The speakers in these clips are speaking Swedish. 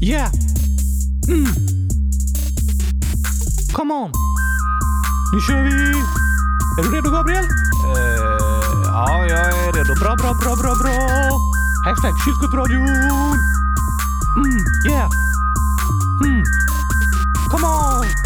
Yeah! Mm. Come on! Nu kör vi! Är du redo Gabriel? Uh, ja, jag är redo. Bra, bra, bra, bra, bra! Hashtag kylskåpsradion! Mm, yeah! Mm. Come on!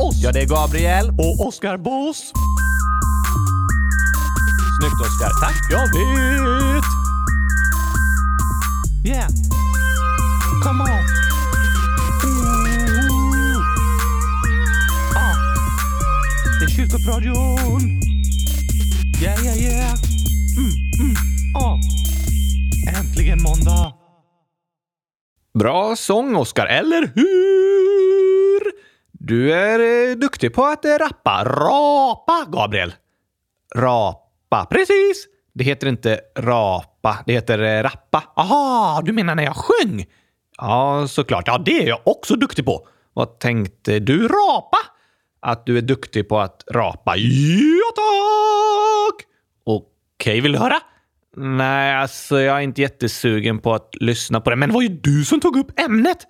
oss. Ja, det är Gabriel. Och Oskar Boss. Snyggt Oskar. Tack. Jag vet! Yeah! Come on! Ooh. Ah. Det är kyrkoppradion! Yeah, yeah, yeah! Mm, mm, ah. Äntligen måndag! Bra sång Oskar, eller hur? Du är eh, duktig på att eh, rappa. Rapa, Gabriel. Rapa, precis. Det heter inte rapa, det heter eh, rappa. Aha, du menar när jag sjöng? Ja, såklart. Ja, det är jag också duktig på. Vad tänkte du? Rapa? Att du är duktig på att rapa? Ja, tack! Okej, vill du höra? Nej, alltså jag är inte jättesugen på att lyssna på det. Men det var ju du som tog upp ämnet!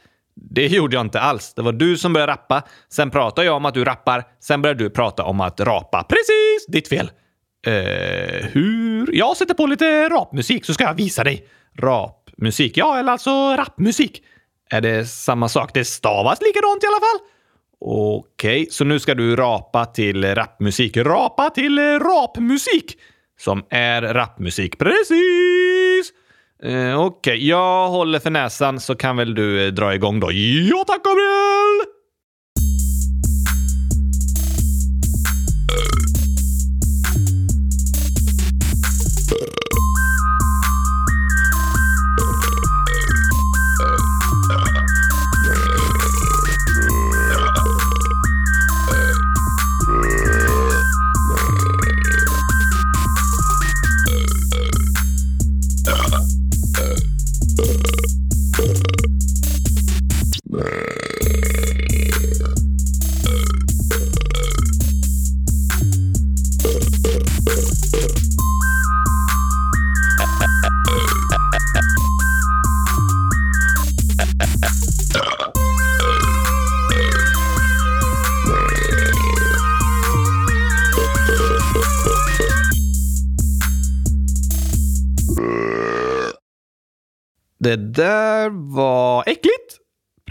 Det gjorde jag inte alls. Det var du som började rappa. Sen pratade jag om att du rappar. Sen började du prata om att rapa. Precis! Ditt fel. Eh, hur? Jag sätter på lite rapmusik så ska jag visa dig. Rapmusik? Ja, eller alltså rapmusik. Är det samma sak? Det stavas likadant i alla fall. Okej, så nu ska du rapa till rapmusik. Rapa till rapmusik! Som är rapmusik. Precis! Eh, Okej, jag håller för näsan så kan väl du eh, dra igång då. Ja tack Gabriel!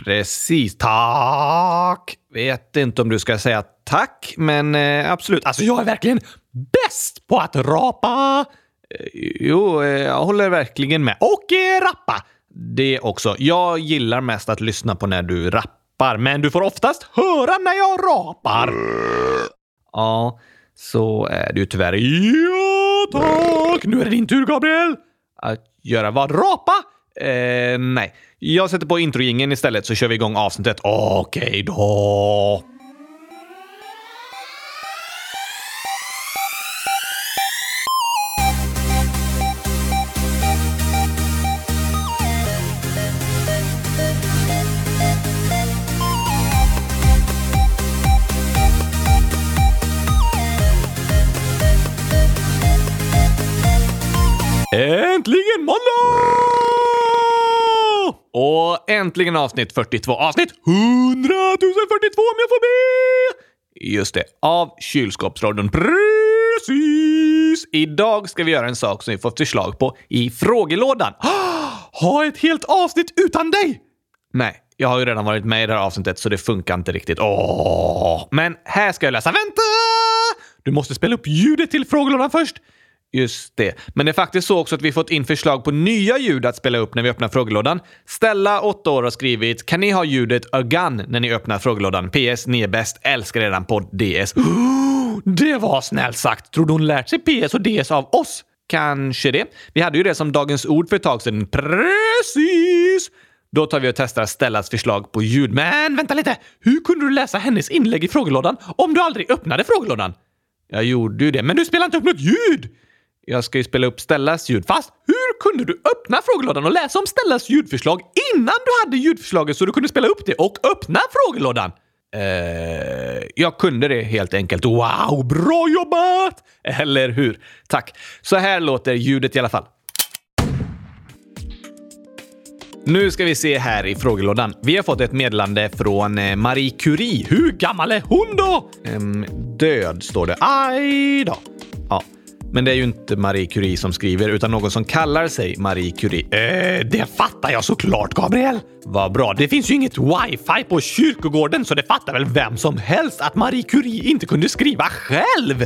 Precis. Tack! Vet inte om du ska säga tack, men eh, absolut. Alltså, jag är verkligen bäst på att rapa! Eh, Jo, eh, jag håller verkligen med. Och eh, rappa! Det också. Jag gillar mest att lyssna på när du rappar, men du får oftast höra när jag rapar. Ja, så är det ju tyvärr. Ja, tack! Nu är det din tur, Gabriel! Att göra vad? Rapa? Eh, nej. Jag sätter på introjingeln istället så kör vi igång avsnittet. Okej då. Äntligen måndag! Och äntligen avsnitt 42. Avsnitt 100 042 om jag får be! Just det, av Kylskåpsradion. Precis! Idag ska vi göra en sak som vi fått förslag på i frågelådan. Ha ett helt avsnitt utan dig! Nej, jag har ju redan varit med i det här avsnittet så det funkar inte riktigt. Åh! Men här ska jag läsa. Vänta! Du måste spela upp ljudet till frågelådan först. Just det. Men det är faktiskt så också att vi fått in förslag på nya ljud att spela upp när vi öppnar frågelådan. Stella, 8 år, har skrivit “Kan ni ha ljudet a gun när ni öppnar frågelådan? PS. Ni är bäst. Älskar redan på DS.” Det var snällt sagt! Tror du hon lärt sig PS och DS av oss? Kanske det. Vi hade ju det som dagens ord för ett tag sedan. Precis! Då tar vi och testar Stellas förslag på ljud. Men vänta lite! Hur kunde du läsa hennes inlägg i frågelådan om du aldrig öppnade frågelådan? Jag gjorde ju det, men du spelade inte upp något ljud! Jag ska ju spela upp Stellas ljud. Fast hur kunde du öppna frågelådan och läsa om Stellas ljudförslag innan du hade ljudförslaget så du kunde spela upp det och öppna frågelådan? Eh, jag kunde det helt enkelt. Wow, bra jobbat! Eller hur? Tack. Så här låter ljudet i alla fall. Nu ska vi se här i frågelådan. Vi har fått ett meddelande från eh, Marie Curie. Hur gammal är hon då? Um, död, står det. Aj då. Men det är ju inte Marie Curie som skriver, utan någon som kallar sig Marie Curie. Eh, det fattar jag såklart, Gabriel! Vad bra. Det finns ju inget wifi på kyrkogården, så det fattar väl vem som helst att Marie Curie inte kunde skriva själv?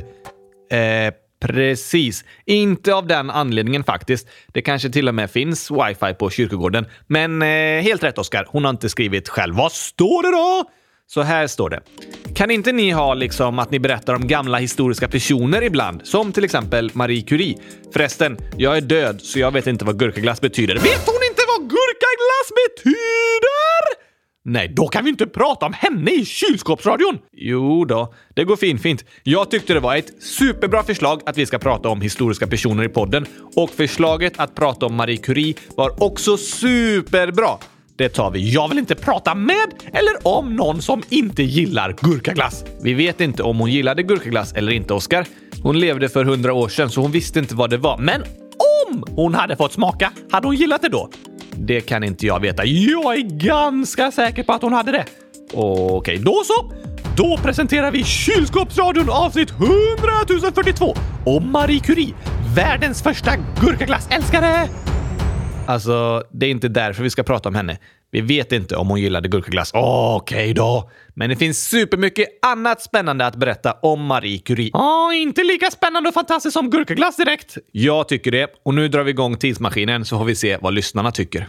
Eh, Precis. Inte av den anledningen faktiskt. Det kanske till och med finns wifi på kyrkogården. Men eh, helt rätt Oskar, hon har inte skrivit själv. Vad står det då? Så här står det. Kan inte ni ha liksom att ni berättar om gamla historiska personer ibland? Som till exempel Marie Curie. Förresten, jag är död så jag vet inte vad gurkaglass betyder. Vet hon inte vad gurkaglass betyder? Nej, då kan vi inte prata om henne i kylskåpsradion! Jo då, det går fin, fint. Jag tyckte det var ett superbra förslag att vi ska prata om historiska personer i podden och förslaget att prata om Marie Curie var också superbra. Det tar vi. Jag vill inte prata med eller om någon som inte gillar gurkaglass. Vi vet inte om hon gillade gurkaglass eller inte, Oskar. Hon levde för hundra år sedan så hon visste inte vad det var. Men om hon hade fått smaka, hade hon gillat det då? Det kan inte jag veta. Jag är ganska säker på att hon hade det. Okej, då så. Då presenterar vi Kylskåpsradion avsnitt 100 042 Och Marie Curie, världens första gurkaglassälskare. Alltså, det är inte därför vi ska prata om henne. Vi vet inte om hon gillade gurkaglass. Okej okay då. Men det finns supermycket annat spännande att berätta om Marie Curie. Ja, oh, inte lika spännande och fantastiskt som gurkaglass direkt. Jag tycker det. Och nu drar vi igång tidsmaskinen så får vi se vad lyssnarna tycker.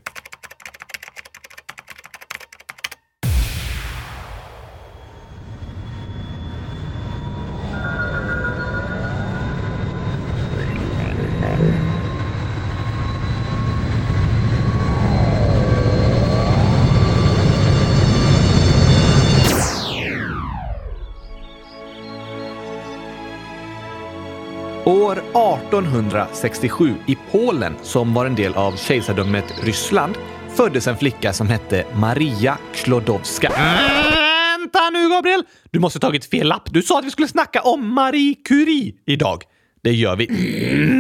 1867 i Polen, som var en del av kejsardömet Ryssland, föddes en flicka som hette Maria Klodowska. Vänta nu, Gabriel! Du måste tagit fel lapp. Du sa att vi skulle snacka om Marie Curie idag. Det gör vi.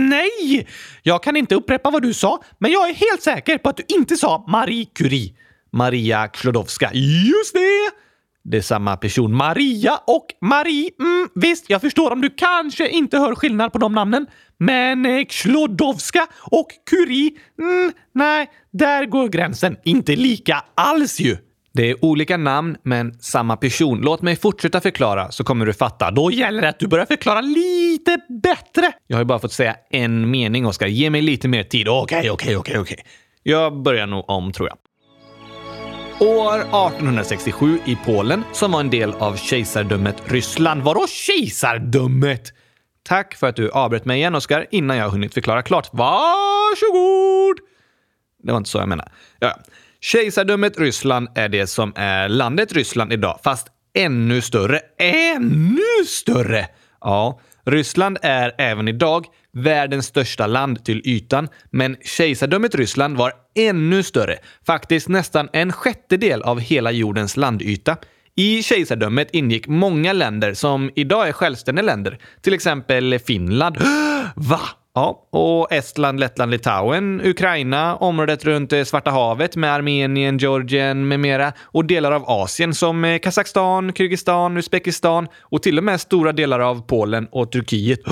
Nej! Jag kan inte upprepa vad du sa, men jag är helt säker på att du inte sa Marie Curie. Maria Klodowska. Just det! Det är samma person. Maria och Marie. Mm, visst, jag förstår om du kanske inte hör skillnad på de namnen. Men eh, Klodowska och Curie, mm, nej, där går gränsen. Inte lika alls ju. Det är olika namn, men samma person. Låt mig fortsätta förklara så kommer du fatta. Då gäller det att du börjar förklara lite bättre. Jag har ju bara fått säga en mening, Oskar. Ge mig lite mer tid. Okej, okej, okej, okej. Jag börjar nog om, tror jag. År 1867 i Polen, som var en del av kejsardömet Ryssland. Vadå kejsardömet? Tack för att du avbröt mig igen, Oskar, innan jag hunnit förklara klart. Varsågod! Det var inte så jag menade. Ja. Kejsardömet Ryssland är det som är landet Ryssland idag, fast ännu större. Ännu större! Ja, Ryssland är även idag världens största land till ytan, men kejsardömet Ryssland var ännu större. Faktiskt nästan en sjättedel av hela jordens landyta. I kejsardömet ingick många länder som idag är självständiga länder. Till exempel Finland. Va? Ja, och Estland, Lettland, Litauen, Ukraina, området runt eh, Svarta havet med Armenien, Georgien med mera och delar av Asien som eh, Kazakstan, Kirgizistan, Uzbekistan och till och med stora delar av Polen och Turkiet.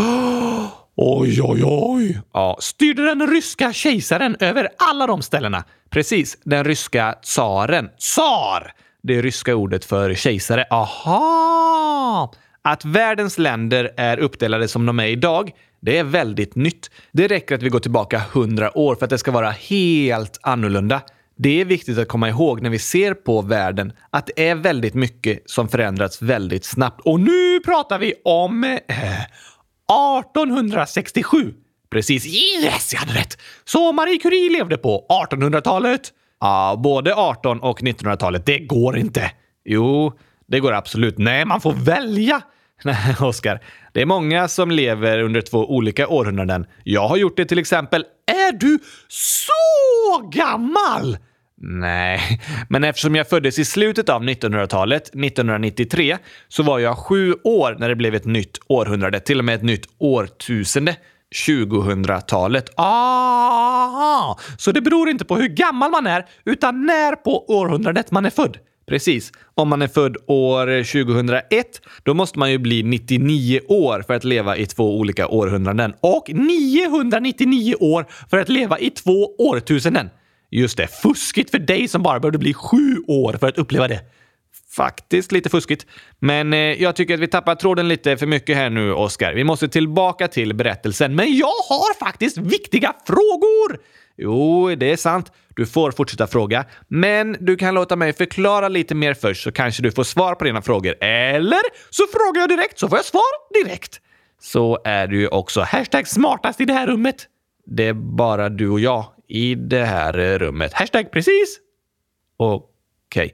Oj, oj, oj! Ja, styrde den ryska kejsaren över alla de ställena? Precis, den ryska tsaren. Tsar! Det ryska ordet för kejsare. Aha! Att världens länder är uppdelade som de är idag, det är väldigt nytt. Det räcker att vi går tillbaka hundra år för att det ska vara helt annorlunda. Det är viktigt att komma ihåg när vi ser på världen att det är väldigt mycket som förändrats väldigt snabbt. Och nu pratar vi om eh, 1867. Precis. Yes, jag hade rätt! Så Marie Curie levde på 1800-talet. Ja, både 18 och 1900-talet. Det går inte. Jo, det går absolut. Nej, man får välja. Nej, Oskar. Det är många som lever under två olika århundraden. Jag har gjort det till exempel. Är du så gammal? Nej, men eftersom jag föddes i slutet av 1900-talet, 1993, så var jag sju år när det blev ett nytt århundrade, till och med ett nytt årtusende. 2000-talet. Ah, Så det beror inte på hur gammal man är, utan när på århundradet man är född. Precis. Om man är född år 2001, då måste man ju bli 99 år för att leva i två olika århundraden. Och 999 år för att leva i två årtusenden. Just det, fuskigt för dig som bara behövde bli sju år för att uppleva det. Faktiskt lite fuskigt. Men eh, jag tycker att vi tappar tråden lite för mycket här nu, Oskar. Vi måste tillbaka till berättelsen. Men jag har faktiskt viktiga frågor! Jo, det är sant. Du får fortsätta fråga. Men du kan låta mig förklara lite mer först så kanske du får svar på dina frågor. Eller så frågar jag direkt så får jag svar direkt. Så är du ju också hashtag smartast i det här rummet. Det är bara du och jag i det här eh, rummet. Hashtag precis. Okej. Okay.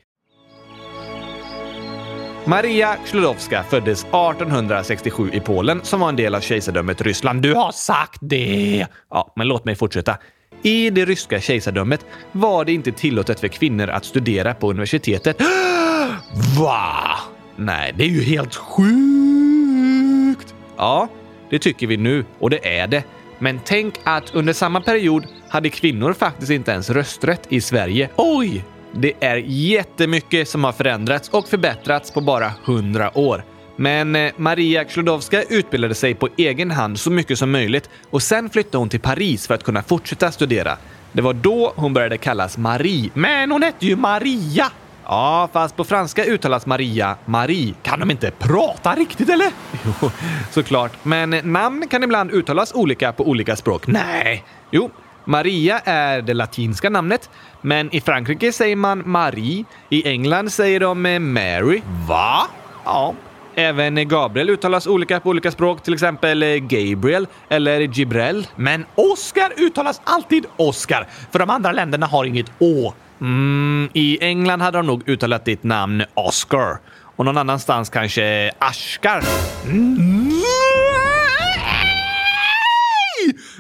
Maria Sklodowska föddes 1867 i Polen som var en del av kejsardömet Ryssland. Du har sagt det! Ja, men låt mig fortsätta. I det ryska kejsardömet var det inte tillåtet för kvinnor att studera på universitetet. Va? Nej, det är ju helt sjukt! Ja, det tycker vi nu och det är det. Men tänk att under samma period hade kvinnor faktiskt inte ens rösträtt i Sverige. Oj! Det är jättemycket som har förändrats och förbättrats på bara 100 år. Men eh, Maria Klodowska utbildade sig på egen hand så mycket som möjligt och sen flyttade hon till Paris för att kunna fortsätta studera. Det var då hon började kallas Marie. Men hon hette ju Maria! Ja, fast på franska uttalas Maria Marie. Kan de inte prata riktigt eller? Jo, såklart. Men eh, namn kan ibland uttalas olika på olika språk. Nej. Jo, Maria är det latinska namnet, men i Frankrike säger man Marie. I England säger de eh, Mary. Va? Ja. Även Gabriel uttalas olika på olika språk, till exempel eh, Gabriel eller Gibrel. Men Oscar uttalas alltid Oscar, för de andra länderna har inget Å. Mm, I England hade de nog uttalat ditt namn Oscar. Och någon annanstans kanske Ashkar. Mm.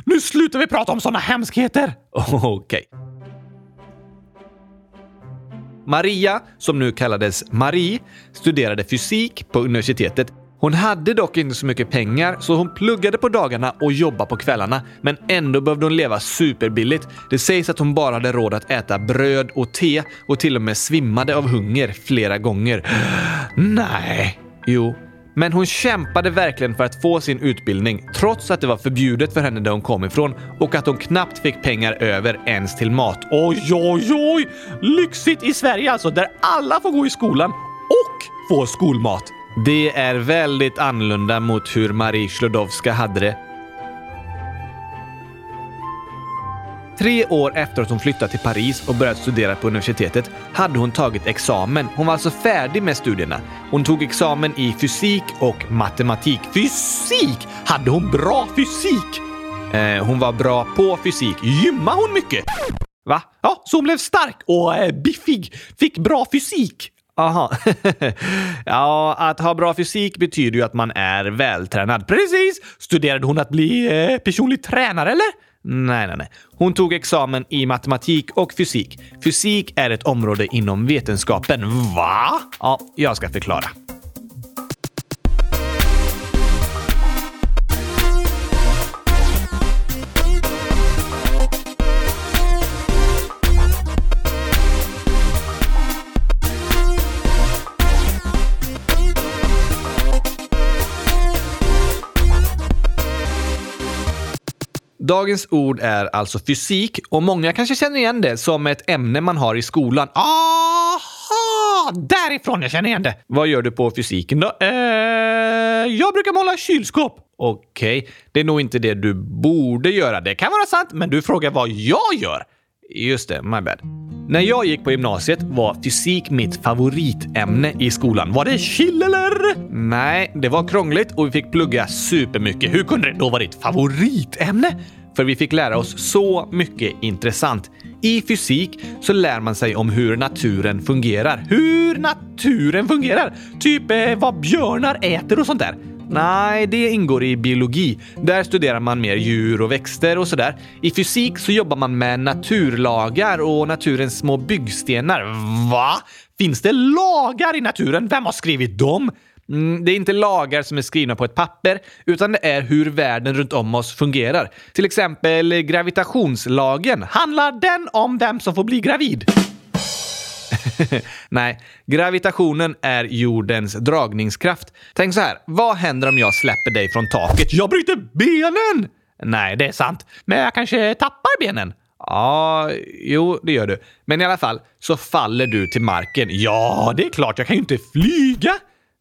Nu slutar vi prata om såna hemskheter! Okej. Okay. Maria, som nu kallades Marie, studerade fysik på universitetet. Hon hade dock inte så mycket pengar så hon pluggade på dagarna och jobbade på kvällarna. Men ändå behövde hon leva superbilligt. Det sägs att hon bara hade råd att äta bröd och te och till och med svimmade av hunger flera gånger. Nej. Jo, men hon kämpade verkligen för att få sin utbildning trots att det var förbjudet för henne där hon kom ifrån och att hon knappt fick pengar över ens till mat. Oj, oj, oj! Lyxigt i Sverige alltså, där alla får gå i skolan och få skolmat. Det är väldigt annorlunda mot hur Marie Sklodowska hade det Tre år efter att hon flyttat till Paris och börjat studera på universitetet hade hon tagit examen. Hon var alltså färdig med studierna. Hon tog examen i fysik och matematik. Fysik! Hade hon bra fysik? Eh, hon var bra på fysik. Gymmade hon mycket? Va? Ja, så hon blev stark och eh, biffig. Fick bra fysik. Aha. ja, att ha bra fysik betyder ju att man är vältränad. Precis! Studerade hon att bli eh, personlig tränare eller? Nej, nej, nej. Hon tog examen i matematik och fysik. Fysik är ett område inom vetenskapen. Va? Ja, jag ska förklara. Dagens ord är alltså fysik och många kanske känner igen det som ett ämne man har i skolan. Aha! Därifrån jag känner igen det! Vad gör du på fysiken då? Eh, jag brukar måla kylskåp. Okej, okay. det är nog inte det du borde göra. Det kan vara sant, men du frågar vad jag gör. Just det, my bad. När jag gick på gymnasiet var fysik mitt favoritämne i skolan. Var det chill eller? Nej, det var krångligt och vi fick plugga supermycket. Hur kunde det då vara ditt favoritämne? För vi fick lära oss så mycket intressant. I fysik så lär man sig om hur naturen fungerar. Hur naturen fungerar? Typ eh, vad björnar äter och sånt där. Nej, det ingår i biologi. Där studerar man mer djur och växter och sådär. I fysik så jobbar man med naturlagar och naturens små byggstenar. Va? Finns det lagar i naturen? Vem har skrivit dem? Mm, det är inte lagar som är skrivna på ett papper, utan det är hur världen runt om oss fungerar. Till exempel gravitationslagen. Handlar den om vem som får bli gravid? Nej, gravitationen är jordens dragningskraft. Tänk så här, vad händer om jag släpper dig från taket? Jag bryter benen! Nej, det är sant. Men jag kanske tappar benen? Ja, jo, det gör du. Men i alla fall så faller du till marken. Ja, det är klart, jag kan ju inte flyga.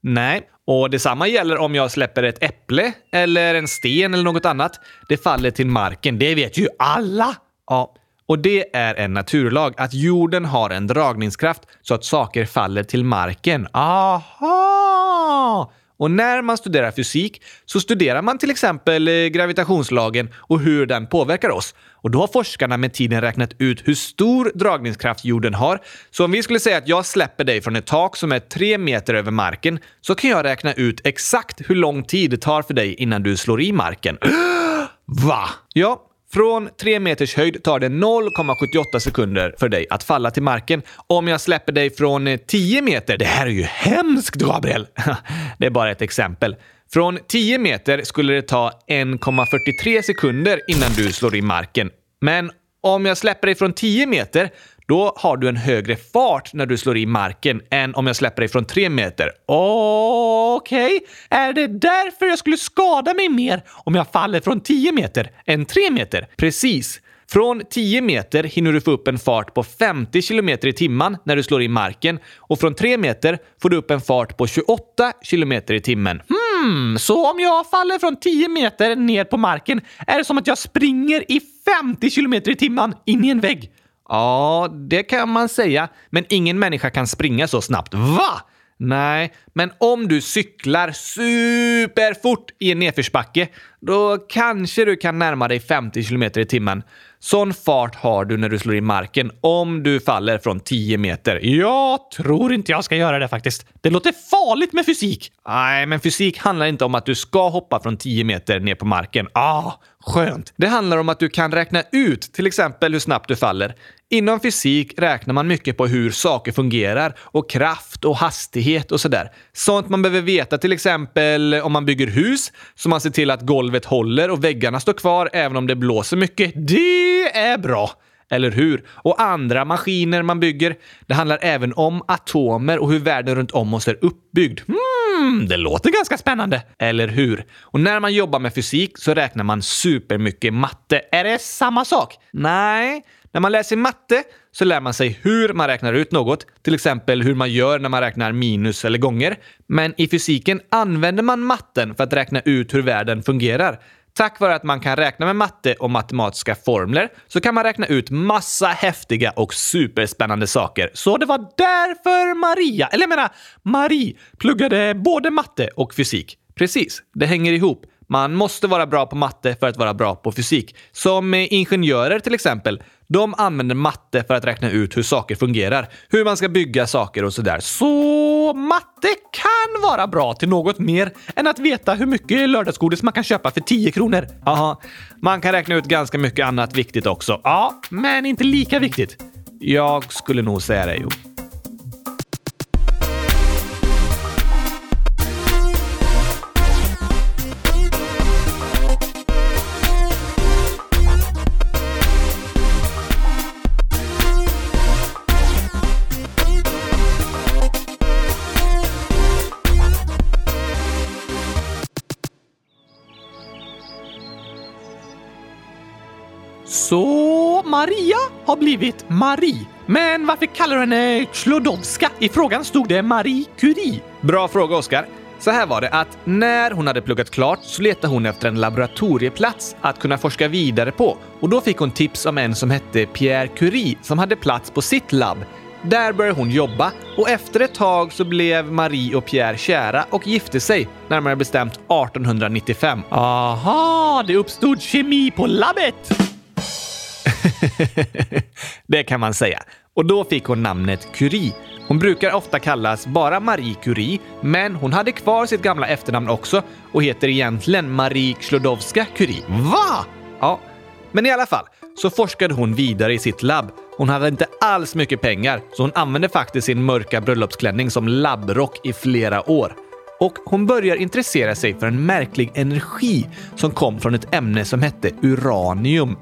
Nej, och detsamma gäller om jag släpper ett äpple eller en sten eller något annat. Det faller till marken, det vet ju alla. Ja, och det är en naturlag, att jorden har en dragningskraft så att saker faller till marken. Aha! Och när man studerar fysik så studerar man till exempel eh, gravitationslagen och hur den påverkar oss. Och då har forskarna med tiden räknat ut hur stor dragningskraft jorden har. Så om vi skulle säga att jag släpper dig från ett tak som är tre meter över marken så kan jag räkna ut exakt hur lång tid det tar för dig innan du slår i marken. Va? Ja, från tre meters höjd tar det 0,78 sekunder för dig att falla till marken. Om jag släpper dig från eh, 10 meter, det här är ju hemskt Gabriel! det är bara ett exempel. Från 10 meter skulle det ta 1,43 sekunder innan du slår i marken. Men om jag släpper dig från 10 meter, då har du en högre fart när du slår i marken än om jag släpper dig från tre meter. Okej, okay. är det därför jag skulle skada mig mer om jag faller från tio meter än tre meter? Precis. Från 10 meter hinner du få upp en fart på 50 km i timmen när du slår i marken och från 3 meter får du upp en fart på 28 km i timmen. Hmm, så om jag faller från 10 meter ner på marken är det som att jag springer i 50 km i timmen in i en vägg? Ja, det kan man säga, men ingen människa kan springa så snabbt. Va? Nej, men om du cyklar superfort i en nedförsbacke, då kanske du kan närma dig 50 km i timmen. Sån fart har du när du slår i marken om du faller från 10 meter. Jag tror inte jag ska göra det faktiskt. Det låter farligt med fysik. Nej, men fysik handlar inte om att du ska hoppa från 10 meter ner på marken. Ah, skönt. Det handlar om att du kan räkna ut till exempel hur snabbt du faller. Inom fysik räknar man mycket på hur saker fungerar och kraft och hastighet och sådär. Sånt man behöver veta till exempel om man bygger hus så man ser till att golvet håller och väggarna står kvar även om det blåser mycket. Det är bra! Eller hur? Och andra maskiner man bygger. Det handlar även om atomer och hur världen runt om oss är uppbyggd. Mm, det låter ganska spännande. Eller hur? Och när man jobbar med fysik så räknar man supermycket matte. Är det samma sak? Nej, när man läser matte så lär man sig hur man räknar ut något, till exempel hur man gör när man räknar minus eller gånger. Men i fysiken använder man matten för att räkna ut hur världen fungerar. Tack vare att man kan räkna med matte och matematiska formler så kan man räkna ut massa häftiga och superspännande saker. Så det var därför Maria, eller jag menar Marie, pluggade både matte och fysik. Precis, det hänger ihop. Man måste vara bra på matte för att vara bra på fysik. Som eh, ingenjörer till exempel. De använder matte för att räkna ut hur saker fungerar, hur man ska bygga saker och sådär. Så matte kan vara bra till något mer än att veta hur mycket lördagsgodis man kan köpa för 10 kronor. Aha, man kan räkna ut ganska mycket annat viktigt också. Ja, men inte lika viktigt. Jag skulle nog säga det, jo. Så Maria har blivit Marie. Men varför kallar du henne Klodowska? I frågan stod det Marie Curie. Bra fråga, Oskar. Så här var det att när hon hade pluggat klart så letade hon efter en laboratorieplats att kunna forska vidare på. Och då fick hon tips om en som hette Pierre Curie som hade plats på sitt labb. Där började hon jobba och efter ett tag så blev Marie och Pierre kära och gifte sig, närmare bestämt 1895. Aha, det uppstod kemi på labbet! Det kan man säga. Och då fick hon namnet Curie. Hon brukar ofta kallas bara Marie Curie, men hon hade kvar sitt gamla efternamn också och heter egentligen Marie Sklodowska Curie. Va? Ja, men i alla fall så forskade hon vidare i sitt labb. Hon hade inte alls mycket pengar, så hon använde faktiskt sin mörka bröllopsklänning som labbrock i flera år. Och hon börjar intressera sig för en märklig energi som kom från ett ämne som hette uranium. Eh,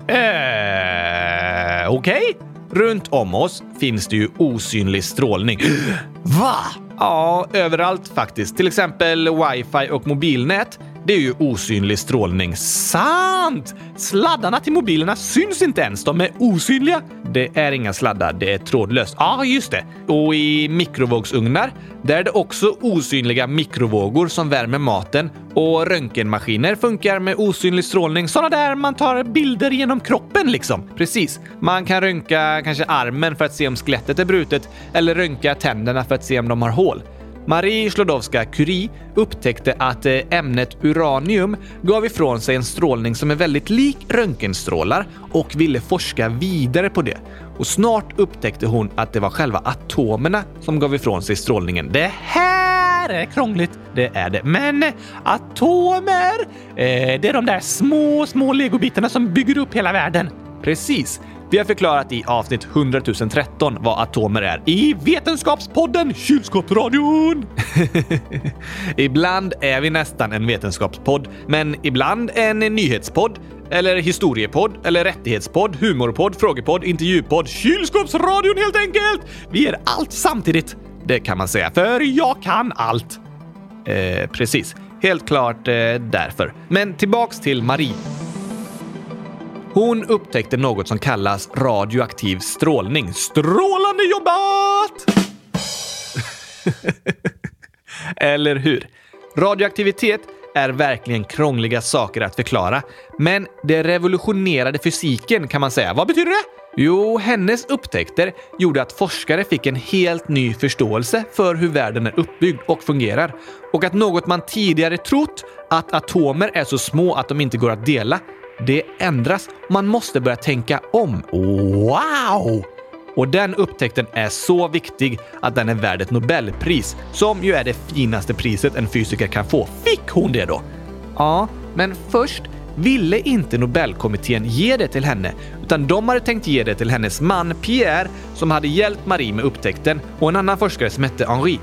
okej? Okay? Runt om oss finns det ju osynlig strålning. Va? Ja, överallt faktiskt. Till exempel wifi och mobilnät. Det är ju osynlig strålning. Sant! Sladdarna till mobilerna syns inte ens. De är osynliga. Det är inga sladdar, det är trådlöst. Ja, ah, just det. Och i mikrovågsugnar, där är det också osynliga mikrovågor som värmer maten. Och röntgenmaskiner funkar med osynlig strålning. Sådana där man tar bilder genom kroppen liksom. Precis. Man kan röntga kanske armen för att se om skelettet är brutet eller röntga tänderna för att se om de har hål. Marie Sklodowska-Curie upptäckte att eh, ämnet uranium gav ifrån sig en strålning som är väldigt lik röntgenstrålar och ville forska vidare på det. Och snart upptäckte hon att det var själva atomerna som gav ifrån sig strålningen. Det här är krångligt. Det är det. Men atomer, eh, det är de där små, små legobitarna som bygger upp hela världen. Precis. Vi har förklarat i avsnitt 100 013 vad atomer är i Vetenskapspodden Kylskåpsradion. ibland är vi nästan en vetenskapspodd, men ibland en nyhetspodd eller historiepodd, eller rättighetspodd, humorpodd, frågepodd, intervjupodd, Kylskåpsradion helt enkelt! Vi är allt samtidigt. Det kan man säga, för jag kan allt. Eh, precis. Helt klart eh, därför. Men tillbaks till Marie. Hon upptäckte något som kallas radioaktiv strålning. Strålande jobbat! Eller hur? Radioaktivitet är verkligen krångliga saker att förklara, men det revolutionerade fysiken kan man säga. Vad betyder det? Jo, hennes upptäckter gjorde att forskare fick en helt ny förståelse för hur världen är uppbyggd och fungerar. Och att något man tidigare trott, att atomer är så små att de inte går att dela, det ändras. Man måste börja tänka om. Wow! Och den upptäckten är så viktig att den är värd ett Nobelpris, som ju är det finaste priset en fysiker kan få. Fick hon det då? Ja, men först ville inte Nobelkommittén ge det till henne, utan de hade tänkt ge det till hennes man Pierre som hade hjälpt Marie med upptäckten och en annan forskare som hette Henri.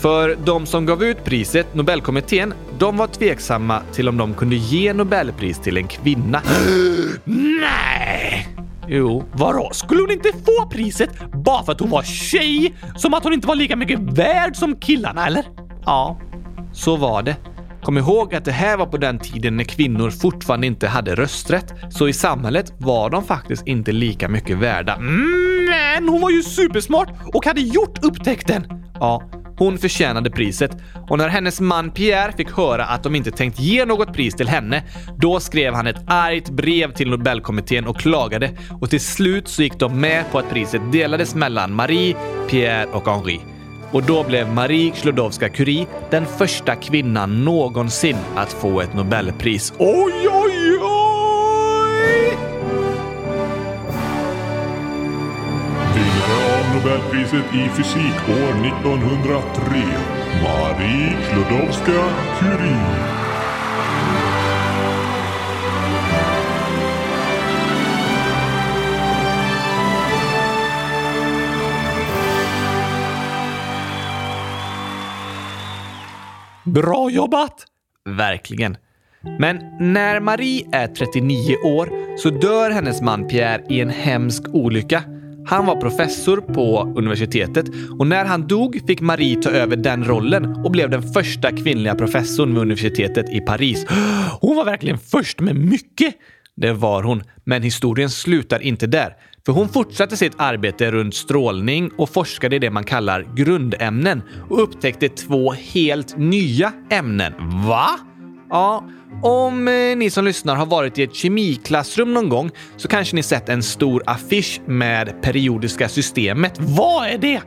För de som gav ut priset, Nobelkommittén, de var tveksamma till om de kunde ge Nobelpris till en kvinna. Nej! Jo. Vadå? Skulle hon inte få priset bara för att hon var tjej? Som att hon inte var lika mycket värd som killarna, eller? Ja, så var det. Kom ihåg att det här var på den tiden när kvinnor fortfarande inte hade rösträtt, så i samhället var de faktiskt inte lika mycket värda. Mm, men hon var ju supersmart och hade gjort upptäckten! Ja, hon förtjänade priset och när hennes man Pierre fick höra att de inte tänkt ge något pris till henne, då skrev han ett argt brev till Nobelkommittén och klagade och till slut så gick de med på att priset delades mellan Marie, Pierre och Henri. Och då blev Marie Sklodowska-Curie den första kvinnan någonsin att få ett Nobelpris. Oj, oj, oj! Nobelpriset i fysik år 1903, Marie Sklodowska-Curie. Bra jobbat! Verkligen. Men när Marie är 39 år så dör hennes man Pierre i en hemsk olycka. Han var professor på universitetet och när han dog fick Marie ta över den rollen och blev den första kvinnliga professorn vid universitetet i Paris. Hon var verkligen först med mycket! Det var hon, men historien slutar inte där. För hon fortsatte sitt arbete runt strålning och forskade i det man kallar grundämnen och upptäckte två helt nya ämnen. Va? Ja, om eh, ni som lyssnar har varit i ett kemiklassrum någon gång så kanske ni sett en stor affisch med periodiska systemet. Vad är det?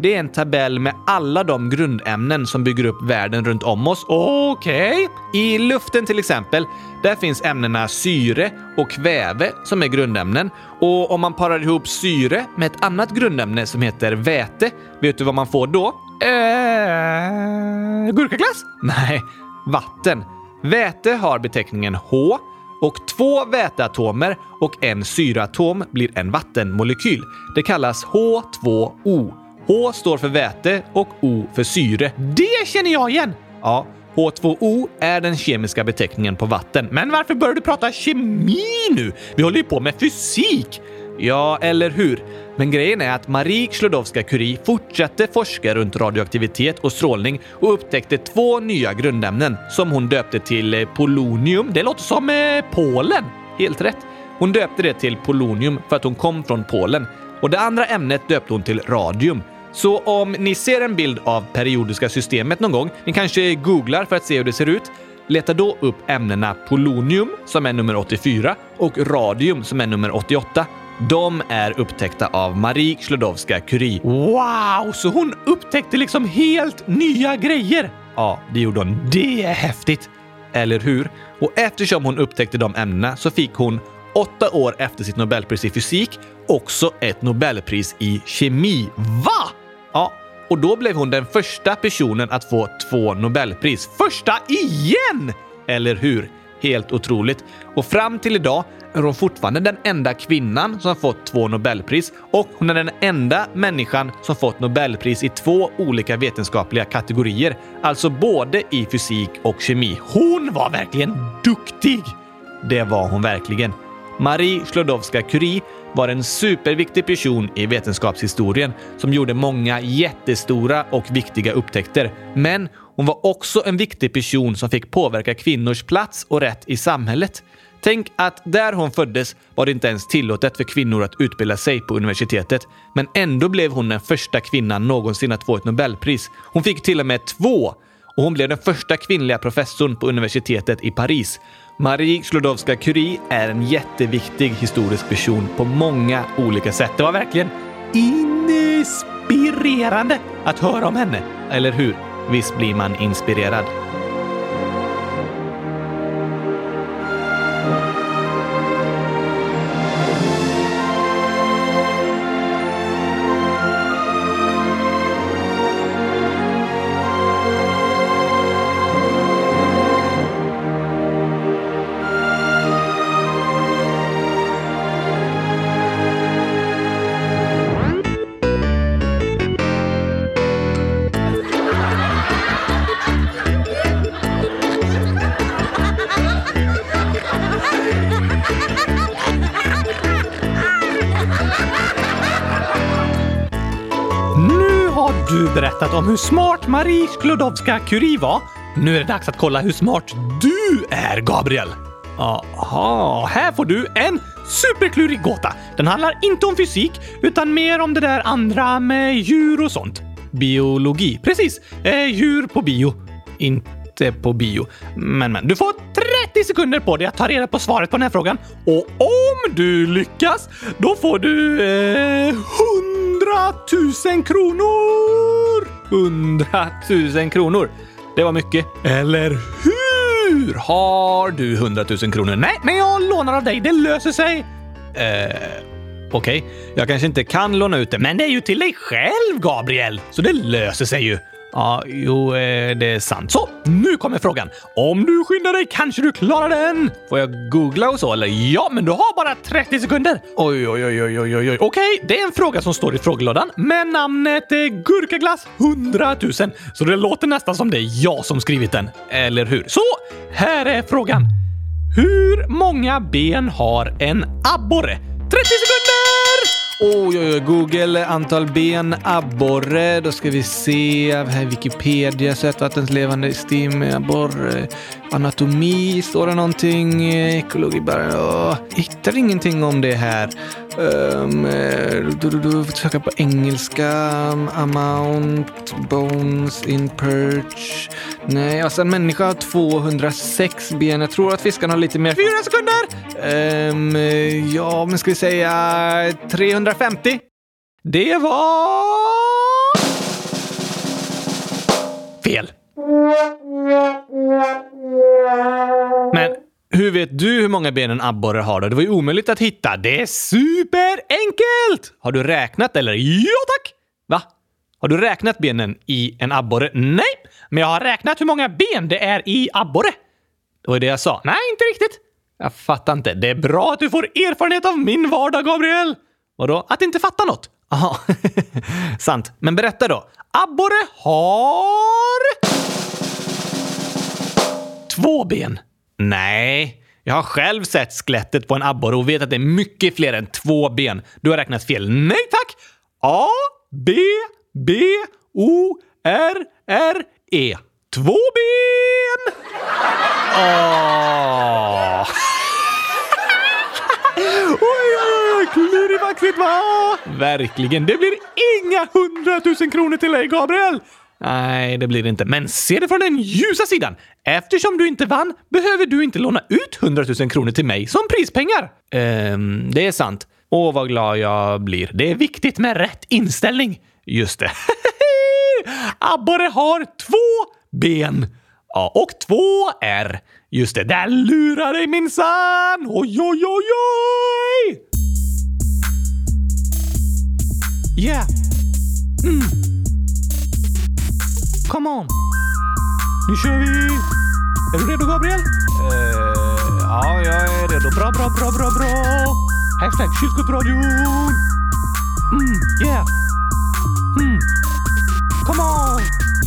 det är en tabell med alla de grundämnen som bygger upp världen runt om oss. Okej? I luften till exempel, där finns ämnena syre och kväve som är grundämnen. Och om man parar ihop syre med ett annat grundämne som heter väte, vet du vad man får då? Eh, gurkaglass? Nej, vatten. Väte har beteckningen H och två väteatomer och en syreatom blir en vattenmolekyl. Det kallas H2O. H står för väte och O för syre. Det känner jag igen! Ja, H2O är den kemiska beteckningen på vatten. Men varför börjar du prata kemi nu? Vi håller ju på med fysik! Ja, eller hur? Men grejen är att Marie Sklodowska-Curie fortsatte forska runt radioaktivitet och strålning och upptäckte två nya grundämnen som hon döpte till eh, polonium. Det låter som eh, Polen. Helt rätt. Hon döpte det till polonium för att hon kom från Polen. Och det andra ämnet döpte hon till radium. Så om ni ser en bild av periodiska systemet någon gång, ni kanske googlar för att se hur det ser ut, leta då upp ämnena polonium som är nummer 84 och radium som är nummer 88. De är upptäckta av Marie Sklodowska-Curie. Wow, så hon upptäckte liksom helt nya grejer? Ja, det gjorde hon. Det är häftigt! Eller hur? Och eftersom hon upptäckte de ämnena så fick hon åtta år efter sitt Nobelpris i fysik också ett Nobelpris i kemi. Va? Ja, och då blev hon den första personen att få två Nobelpris. Första igen! Eller hur? Helt otroligt. Och fram till idag är hon fortfarande den enda kvinnan som fått två Nobelpris och hon är den enda människan som fått Nobelpris i två olika vetenskapliga kategorier. Alltså både i fysik och kemi. Hon var verkligen duktig! Det var hon verkligen. Marie Sklodowska-Curie var en superviktig person i vetenskapshistorien som gjorde många jättestora och viktiga upptäckter. Men hon var också en viktig person som fick påverka kvinnors plats och rätt i samhället. Tänk att där hon föddes var det inte ens tillåtet för kvinnor att utbilda sig på universitetet. Men ändå blev hon den första kvinnan någonsin att få ett Nobelpris. Hon fick till och med två! Och hon blev den första kvinnliga professorn på universitetet i Paris. Marie Sklodowska-Curie är en jätteviktig historisk person på många olika sätt. Det var verkligen inspirerande att höra om henne. Eller hur? Visst blir man inspirerad. Berättat om hur smart Marie Sklodowska-Curie var. Nu är det dags att kolla hur smart du är, Gabriel. Aha, här får du en superklurig gåta. Den handlar inte om fysik, utan mer om det där andra med djur och sånt. Biologi. Precis, eh, djur på bio. Inte på bio. Men, men, du får 30 sekunder på dig att ta reda på svaret på den här frågan. Och om du lyckas, då får du eh, 100 000 kronor! 100 000 kronor. Det var mycket. Eller hur? Har du 100 000 kronor? Nej, men jag lånar av dig. Det löser sig. Eh, Okej, okay. jag kanske inte kan låna ut det, Men det är ju till dig själv, Gabriel! Så det löser sig ju. Ja, jo, eh, det är sant. Så, nu kommer frågan. Om du skyndar dig kanske du klarar den? Får jag googla och så, eller? Ja, men du har bara 30 sekunder. Oj, oj, oj, oj, oj, oj. Okej, det är en fråga som står i frågelådan med namnet eh, Gurkaglass 100 000. Så det låter nästan som det är jag som skrivit den. Eller hur? Så, här är frågan. Hur många ben har en abborre? 30 sekunder! Oj, oj, oj. Google antal ben, abborre. Då ska vi se. Här Wikipedia, sötvattenslevande stim, abborre. Anatomi, står det någonting? Eh, ekologi, bara... Åh, hittar ingenting om det här. Um, du, du, du, söka på engelska. Um, amount, bones in perch. Nej, alltså en människa har 206 ben. Jag tror att fiskarna har lite mer. Fyra sekunder! Um, ja, men ska vi säga 350? Det var... Fel. Men hur vet du hur många ben en abborre har då? Det var ju omöjligt att hitta. Det är superenkelt! Har du räknat eller? Ja tack! Va? Har du räknat benen i en abborre? Nej, men jag har räknat hur många ben det är i abborre. Det var det jag sa. Nej, inte riktigt. Jag fattar inte. Det är bra att du får erfarenhet av min vardag, Gabriel. Vadå? Att inte fatta något? Jaha, sant. Men berätta då. Abborre har... Två ben. Nej, jag har själv sett skelettet på en abborre och vet att det är mycket fler än två ben. Du har räknat fel. Nej tack! A, B, B, O, R, R, E. Två ben! Åh! Oj! Klurifaxigt va? Verkligen. Det blir inga hundratusen kronor till dig, Gabriel! Nej, det blir det inte. Men se det från den ljusa sidan. Eftersom du inte vann behöver du inte låna ut 100 000 kronor till mig som prispengar. Ehm, det är sant. Åh, vad glad jag blir. Det är viktigt med rätt inställning. Just det. Abborre har två ben. Ja, och två R. Just det, där lurar dig minsann! Oj, oj, oj, oj! Yeah! Mm. Come on! Nu kör vi! Är du redo, Gabriel? Uh, ja, jag är redo. Bra, bra, bra, bra, bra! Hashtag kylskåpsradion! Mm, yeah! Mm. Come on!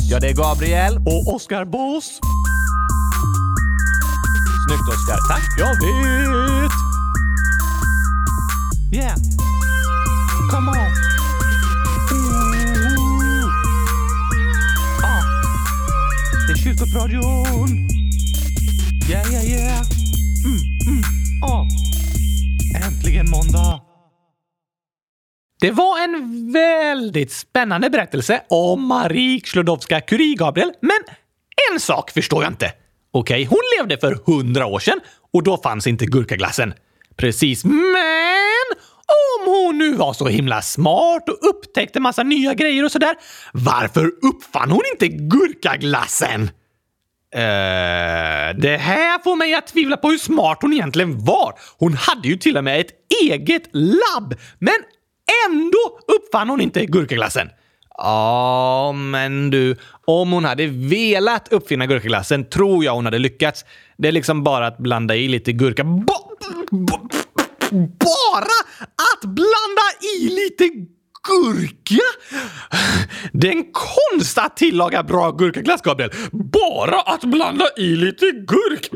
Ja, det är Gabriel. Och Oskar Boss. Snyggt Oskar. Tack. Jag vet! Yeah. Come on. Ooh. Ah. Det är kyrkopradion. Yeah, yeah, yeah. Mm, mm. Ah. Äntligen måndag. Det var en väldigt spännande berättelse om Marie Sklodowska-Curie, Gabriel. Men en sak förstår jag inte. Okej, hon levde för hundra år sedan och då fanns inte gurkaglassen. Precis, men om hon nu var så himla smart och upptäckte massa nya grejer och sådär, varför uppfann hon inte gurkaglassen? Uh, det här får mig att tvivla på hur smart hon egentligen var. Hon hade ju till och med ett eget labb, men ändå uppfann hon inte gurkaglassen. Ja, men du, om hon hade velat uppfinna gurkaglassen tror jag hon hade lyckats. Det är liksom bara att blanda i lite gurka. Ba ba bara att blanda i lite gurka? Det är en konst att tillaga bra gurkaglass, Gabriel. Bara att blanda i lite gurk.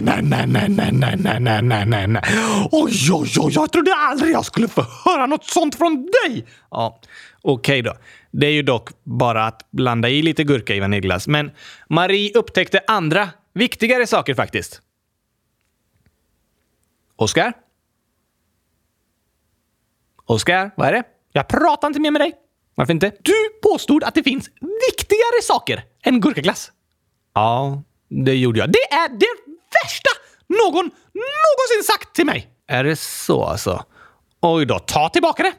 Nej, nej, nej, nej, nej, nej, nej, nej, nej, nej. Oj, oj, oj, jag trodde aldrig jag skulle få höra något sånt från dig. Ja, okej okay då. Det är ju dock bara att blanda i lite gurka i vaniljglass. Men Marie upptäckte andra, viktigare saker faktiskt. Oskar? Oskar, vad är det? Jag pratar inte mer med dig. Varför inte? Du påstod att det finns viktigare saker än gurkaglass. Ja, det gjorde jag. Det är det värsta någon någonsin sagt till mig! Är det så alltså? Oj då, ta tillbaka det!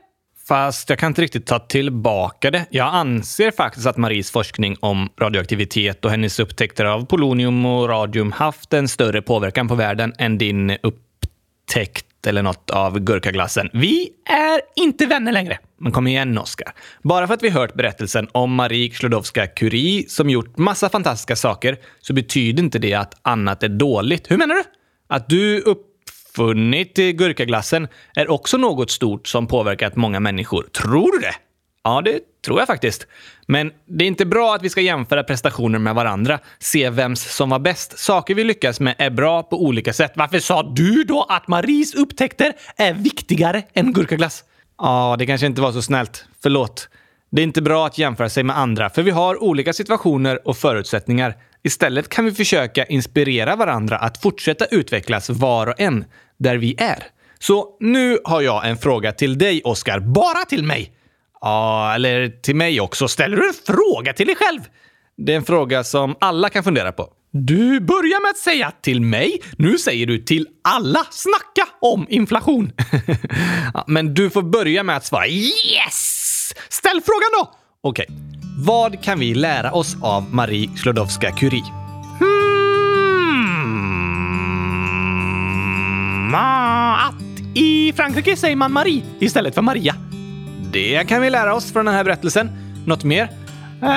Fast jag kan inte riktigt ta tillbaka det. Jag anser faktiskt att Maries forskning om radioaktivitet och hennes upptäckter av polonium och radium haft en större påverkan på världen än din upptäckt eller något av gurkaglassen. Vi är inte vänner längre. Men kom igen, Oskar. Bara för att vi hört berättelsen om Marie Sklodowska-Curie som gjort massa fantastiska saker så betyder inte det att annat är dåligt. Hur menar du? Att du uppfunnit gurkaglassen är också något stort som påverkat många människor. Tror du det? Ja, det tror jag faktiskt. Men det är inte bra att vi ska jämföra prestationer med varandra, se vems som var bäst. Saker vi lyckas med är bra på olika sätt. Varför sa du då att Maries upptäckter är viktigare än gurkaglass? Ja, det kanske inte var så snällt. Förlåt. Det är inte bra att jämföra sig med andra, för vi har olika situationer och förutsättningar. Istället kan vi försöka inspirera varandra att fortsätta utvecklas var och en, där vi är. Så nu har jag en fråga till dig, Oskar. Bara till mig! Ja, eller till mig också. Ställer du en fråga till dig själv? Det är en fråga som alla kan fundera på. Du börjar med att säga till mig. Nu säger du till alla. Snacka om inflation. ja, men du får börja med att svara yes! Ställ frågan då! Okej. Vad kan vi lära oss av Marie Sklodowska-Curie? Hmm, ah, att i Frankrike säger man Marie istället för Maria. Det kan vi lära oss från den här berättelsen. Något mer? Um,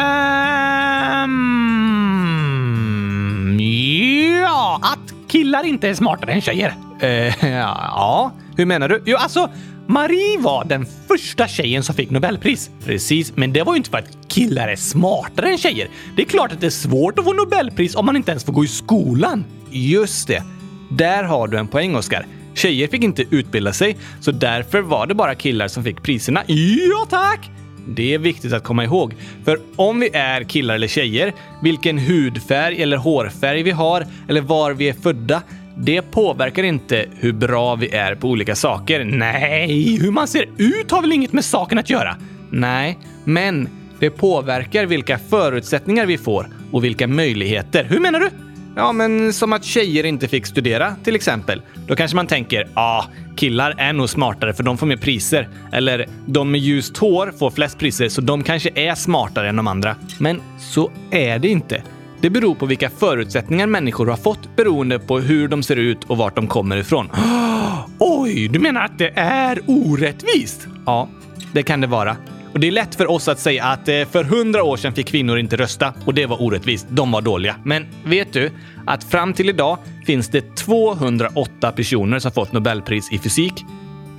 ja, att killar inte är smartare än tjejer. Uh, ja, hur menar du? Jo, alltså, Marie var den första tjejen som fick Nobelpris. Precis, men det var ju inte för att killar är smartare än tjejer. Det är klart att det är svårt att få Nobelpris om man inte ens får gå i skolan. Just det. Där har du en poäng, Oskar. Tjejer fick inte utbilda sig, så därför var det bara killar som fick priserna. Ja, tack! Det är viktigt att komma ihåg, för om vi är killar eller tjejer, vilken hudfärg eller hårfärg vi har eller var vi är födda, det påverkar inte hur bra vi är på olika saker. Nej, hur man ser ut har väl inget med saken att göra? Nej, men det påverkar vilka förutsättningar vi får och vilka möjligheter. Hur menar du? Ja, men som att tjejer inte fick studera, till exempel. Då kanske man tänker, ja, ah, killar är nog smartare för de får mer priser. Eller, de med ljust hår får flest priser så de kanske är smartare än de andra. Men så är det inte. Det beror på vilka förutsättningar människor har fått beroende på hur de ser ut och vart de kommer ifrån. Oj, du menar att det är orättvist? Ja, det kan det vara. Och det är lätt för oss att säga att eh, för hundra år sedan fick kvinnor inte rösta och det var orättvist. De var dåliga. Men vet du att fram till idag finns det 208 personer som fått Nobelpris i fysik?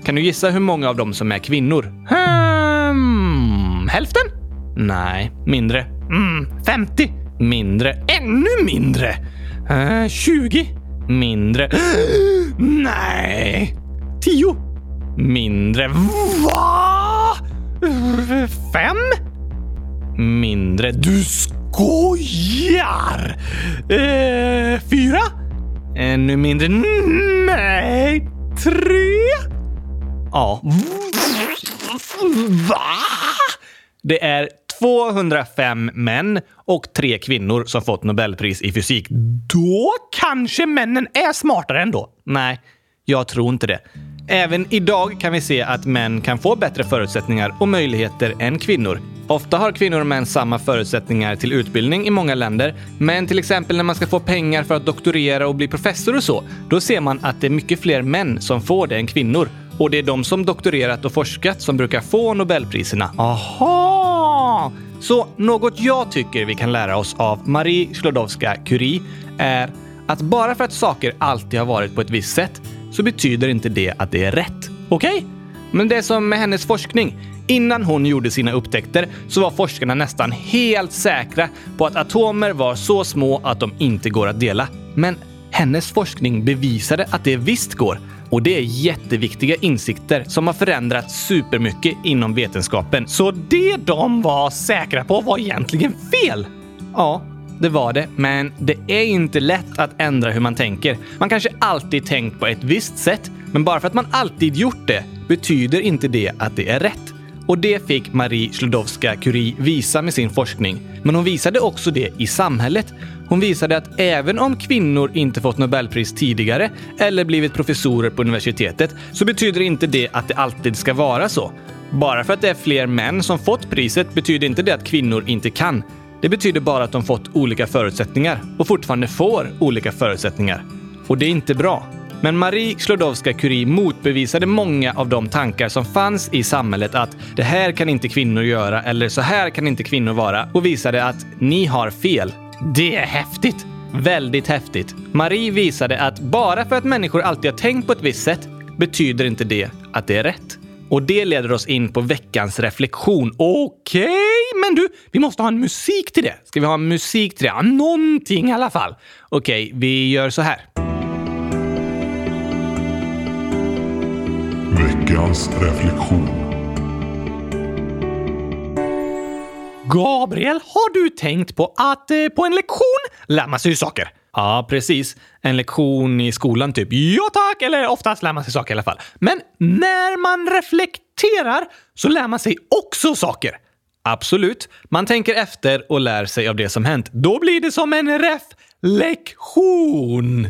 Kan du gissa hur många av dem som är kvinnor? Hmm, hälften? Nej, mindre. Mm, 50? Mindre. Ännu mindre? Eh, uh, 20? Mindre. Nej! 10? Mindre. Va? Fem? Mindre. Du skojar! Eh, fyra? Eh, Ännu mindre. Nej. Tre? Ja. Va? Det är 205 män och tre kvinnor som fått Nobelpris i fysik. Då kanske männen är smartare ändå? Nej, jag tror inte det. Även idag kan vi se att män kan få bättre förutsättningar och möjligheter än kvinnor. Ofta har kvinnor och män samma förutsättningar till utbildning i många länder, men till exempel när man ska få pengar för att doktorera och bli professor och så, då ser man att det är mycket fler män som får det än kvinnor. Och det är de som doktorerat och forskat som brukar få Nobelpriserna. Aha! Så något jag tycker vi kan lära oss av Marie Sklodowska-Curie är att bara för att saker alltid har varit på ett visst sätt så betyder inte det att det är rätt. Okej? Okay? Men det är som med hennes forskning. Innan hon gjorde sina upptäckter så var forskarna nästan helt säkra på att atomer var så små att de inte går att dela. Men hennes forskning bevisade att det visst går. Och det är jätteviktiga insikter som har förändrat supermycket inom vetenskapen. Så det de var säkra på var egentligen fel? Ja, det var det. Men det är inte lätt att ändra hur man tänker. Man kanske alltid tänkt på ett visst sätt, men bara för att man alltid gjort det betyder inte det att det är rätt. Och det fick Marie Sklodowska-Curie visa med sin forskning. Men hon visade också det i samhället. Hon visade att även om kvinnor inte fått Nobelpris tidigare eller blivit professorer på universitetet så betyder inte det att det alltid ska vara så. Bara för att det är fler män som fått priset betyder inte det att kvinnor inte kan. Det betyder bara att de fått olika förutsättningar och fortfarande får olika förutsättningar. Och det är inte bra. Men Marie Sklodowska-Curie motbevisade många av de tankar som fanns i samhället att det här kan inte kvinnor göra eller så här kan inte kvinnor vara och visade att ni har fel. Det är häftigt! Väldigt häftigt. Marie visade att bara för att människor alltid har tänkt på ett visst sätt betyder inte det att det är rätt. Och det leder oss in på veckans reflektion. Okej, okay, men du, vi måste ha en musik till det. Ska vi ha musik till det? Ja, någonting i alla fall. Okej, okay, vi gör så här. Veckans reflektion. Gabriel, har du tänkt på att eh, på en lektion lär man sig saker? Ja, precis. En lektion i skolan typ. Ja tack! Eller oftast lär man sig saker i alla fall. Men när man reflekterar så lär man sig också saker. Absolut. Man tänker efter och lär sig av det som hänt. Då blir det som en reflektion.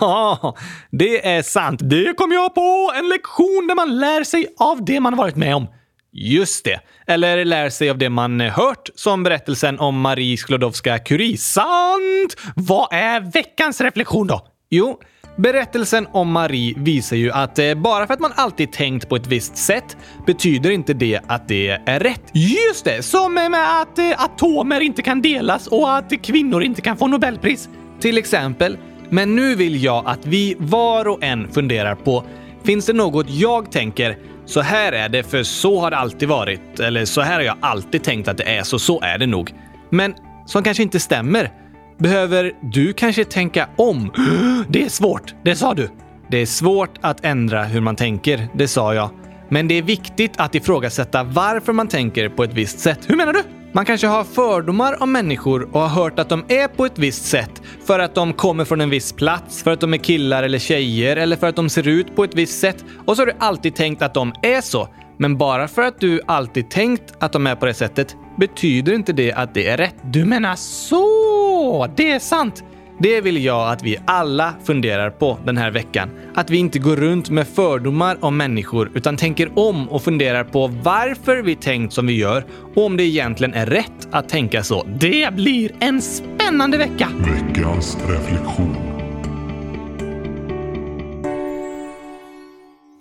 Ja, det är sant. Det kom jag på! En lektion där man lär sig av det man varit med om. Just det. Eller lär sig av det man eh, hört, som berättelsen om Marie Sklodowska-Curie. Sant! Vad är veckans reflektion då? Jo, berättelsen om Marie visar ju att eh, bara för att man alltid tänkt på ett visst sätt betyder inte det att det är rätt. Just det! Som med att eh, atomer inte kan delas och att kvinnor inte kan få Nobelpris. Till exempel. Men nu vill jag att vi var och en funderar på Finns det något jag tänker så här är det för så har det alltid varit. Eller så här har jag alltid tänkt att det är så så är det nog. Men som kanske inte stämmer. Behöver du kanske tänka om? Det är svårt, det sa du. Det är svårt att ändra hur man tänker, det sa jag. Men det är viktigt att ifrågasätta varför man tänker på ett visst sätt. Hur menar du? Man kanske har fördomar om människor och har hört att de är på ett visst sätt för att de kommer från en viss plats, för att de är killar eller tjejer eller för att de ser ut på ett visst sätt. Och så har du alltid tänkt att de är så. Men bara för att du alltid tänkt att de är på det sättet betyder inte det att det är rätt. Du menar så! Det är sant! Det vill jag att vi alla funderar på den här veckan. Att vi inte går runt med fördomar om människor utan tänker om och funderar på varför vi tänkt som vi gör och om det egentligen är rätt att tänka så. Det blir en spännande vecka! Veckans reflektion.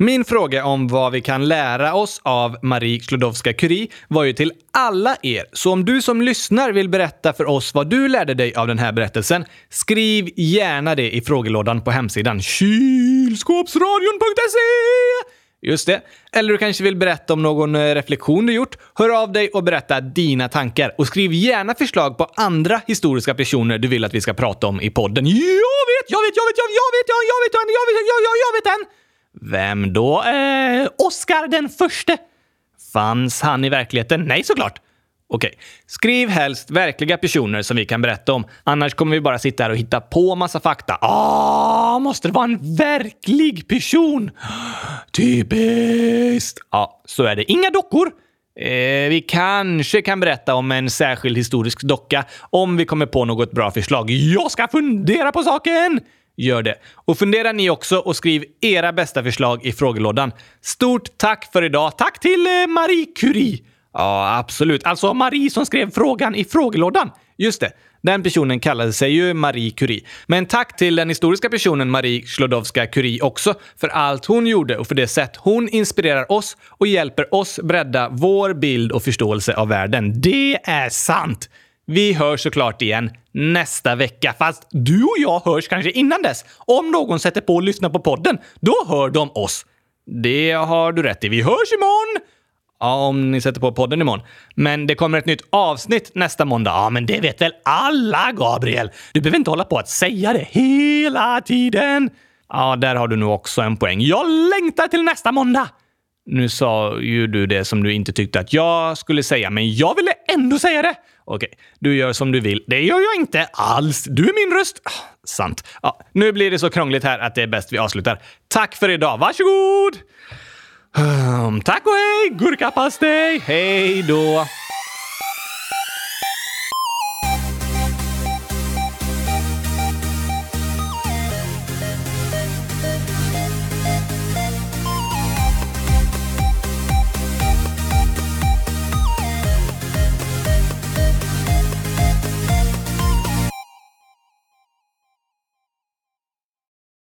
Min fråga om vad vi kan lära oss av Marie Sklodowska-Curie var ju till alla er. Så om du som lyssnar vill berätta för oss vad du lärde dig av den här berättelsen, skriv gärna det i frågelådan på hemsidan kylskåpsradion.se. Just det. Eller du kanske vill berätta om någon reflektion du gjort? Hör av dig och berätta dina tankar. Och skriv gärna förslag på andra historiska personer du vill att vi ska prata om i podden. Jag vet, jag vet, jag vet, jag vet, jag vet, jag vet, jag vet, jag vet, jag vet, jag vet en! Vem då? Eh, Oscar den förste. Fanns han i verkligheten? Nej, såklart. Okej. Skriv helst verkliga personer som vi kan berätta om. Annars kommer vi bara sitta här och hitta på massa fakta. Ah, måste det vara en verklig person? Typiskt! Ja, så är det. Inga dockor. Eh, vi kanske kan berätta om en särskild historisk docka om vi kommer på något bra förslag. Jag ska fundera på saken! Gör det. Och fundera ni också och skriv era bästa förslag i frågelådan. Stort tack för idag. Tack till eh, Marie Curie! Ja, absolut. Alltså Marie som skrev frågan i frågelådan. Just det. Den personen kallade sig ju Marie Curie. Men tack till den historiska personen Marie Sklodowska-Curie också för allt hon gjorde och för det sätt hon inspirerar oss och hjälper oss bredda vår bild och förståelse av världen. Det är sant! Vi hörs såklart igen nästa vecka, fast du och jag hörs kanske innan dess. Om någon sätter på och lyssnar på podden, då hör de oss. Det har du rätt i. Vi hörs imorgon! Ja, om ni sätter på podden imorgon. Men det kommer ett nytt avsnitt nästa måndag. Ja, men det vet väl alla, Gabriel? Du behöver inte hålla på att säga det hela tiden. Ja, där har du nog också en poäng. Jag längtar till nästa måndag! Nu sa ju du det som du inte tyckte att jag skulle säga, men jag ville ändå säga det. Okej, du gör som du vill. Det gör jag inte alls. Du är min röst. Ah, sant. Ja, nu blir det så krångligt här att det är bäst vi avslutar. Tack för idag. Varsågod! Um, tack och hej! Gurkapastej! Hej då!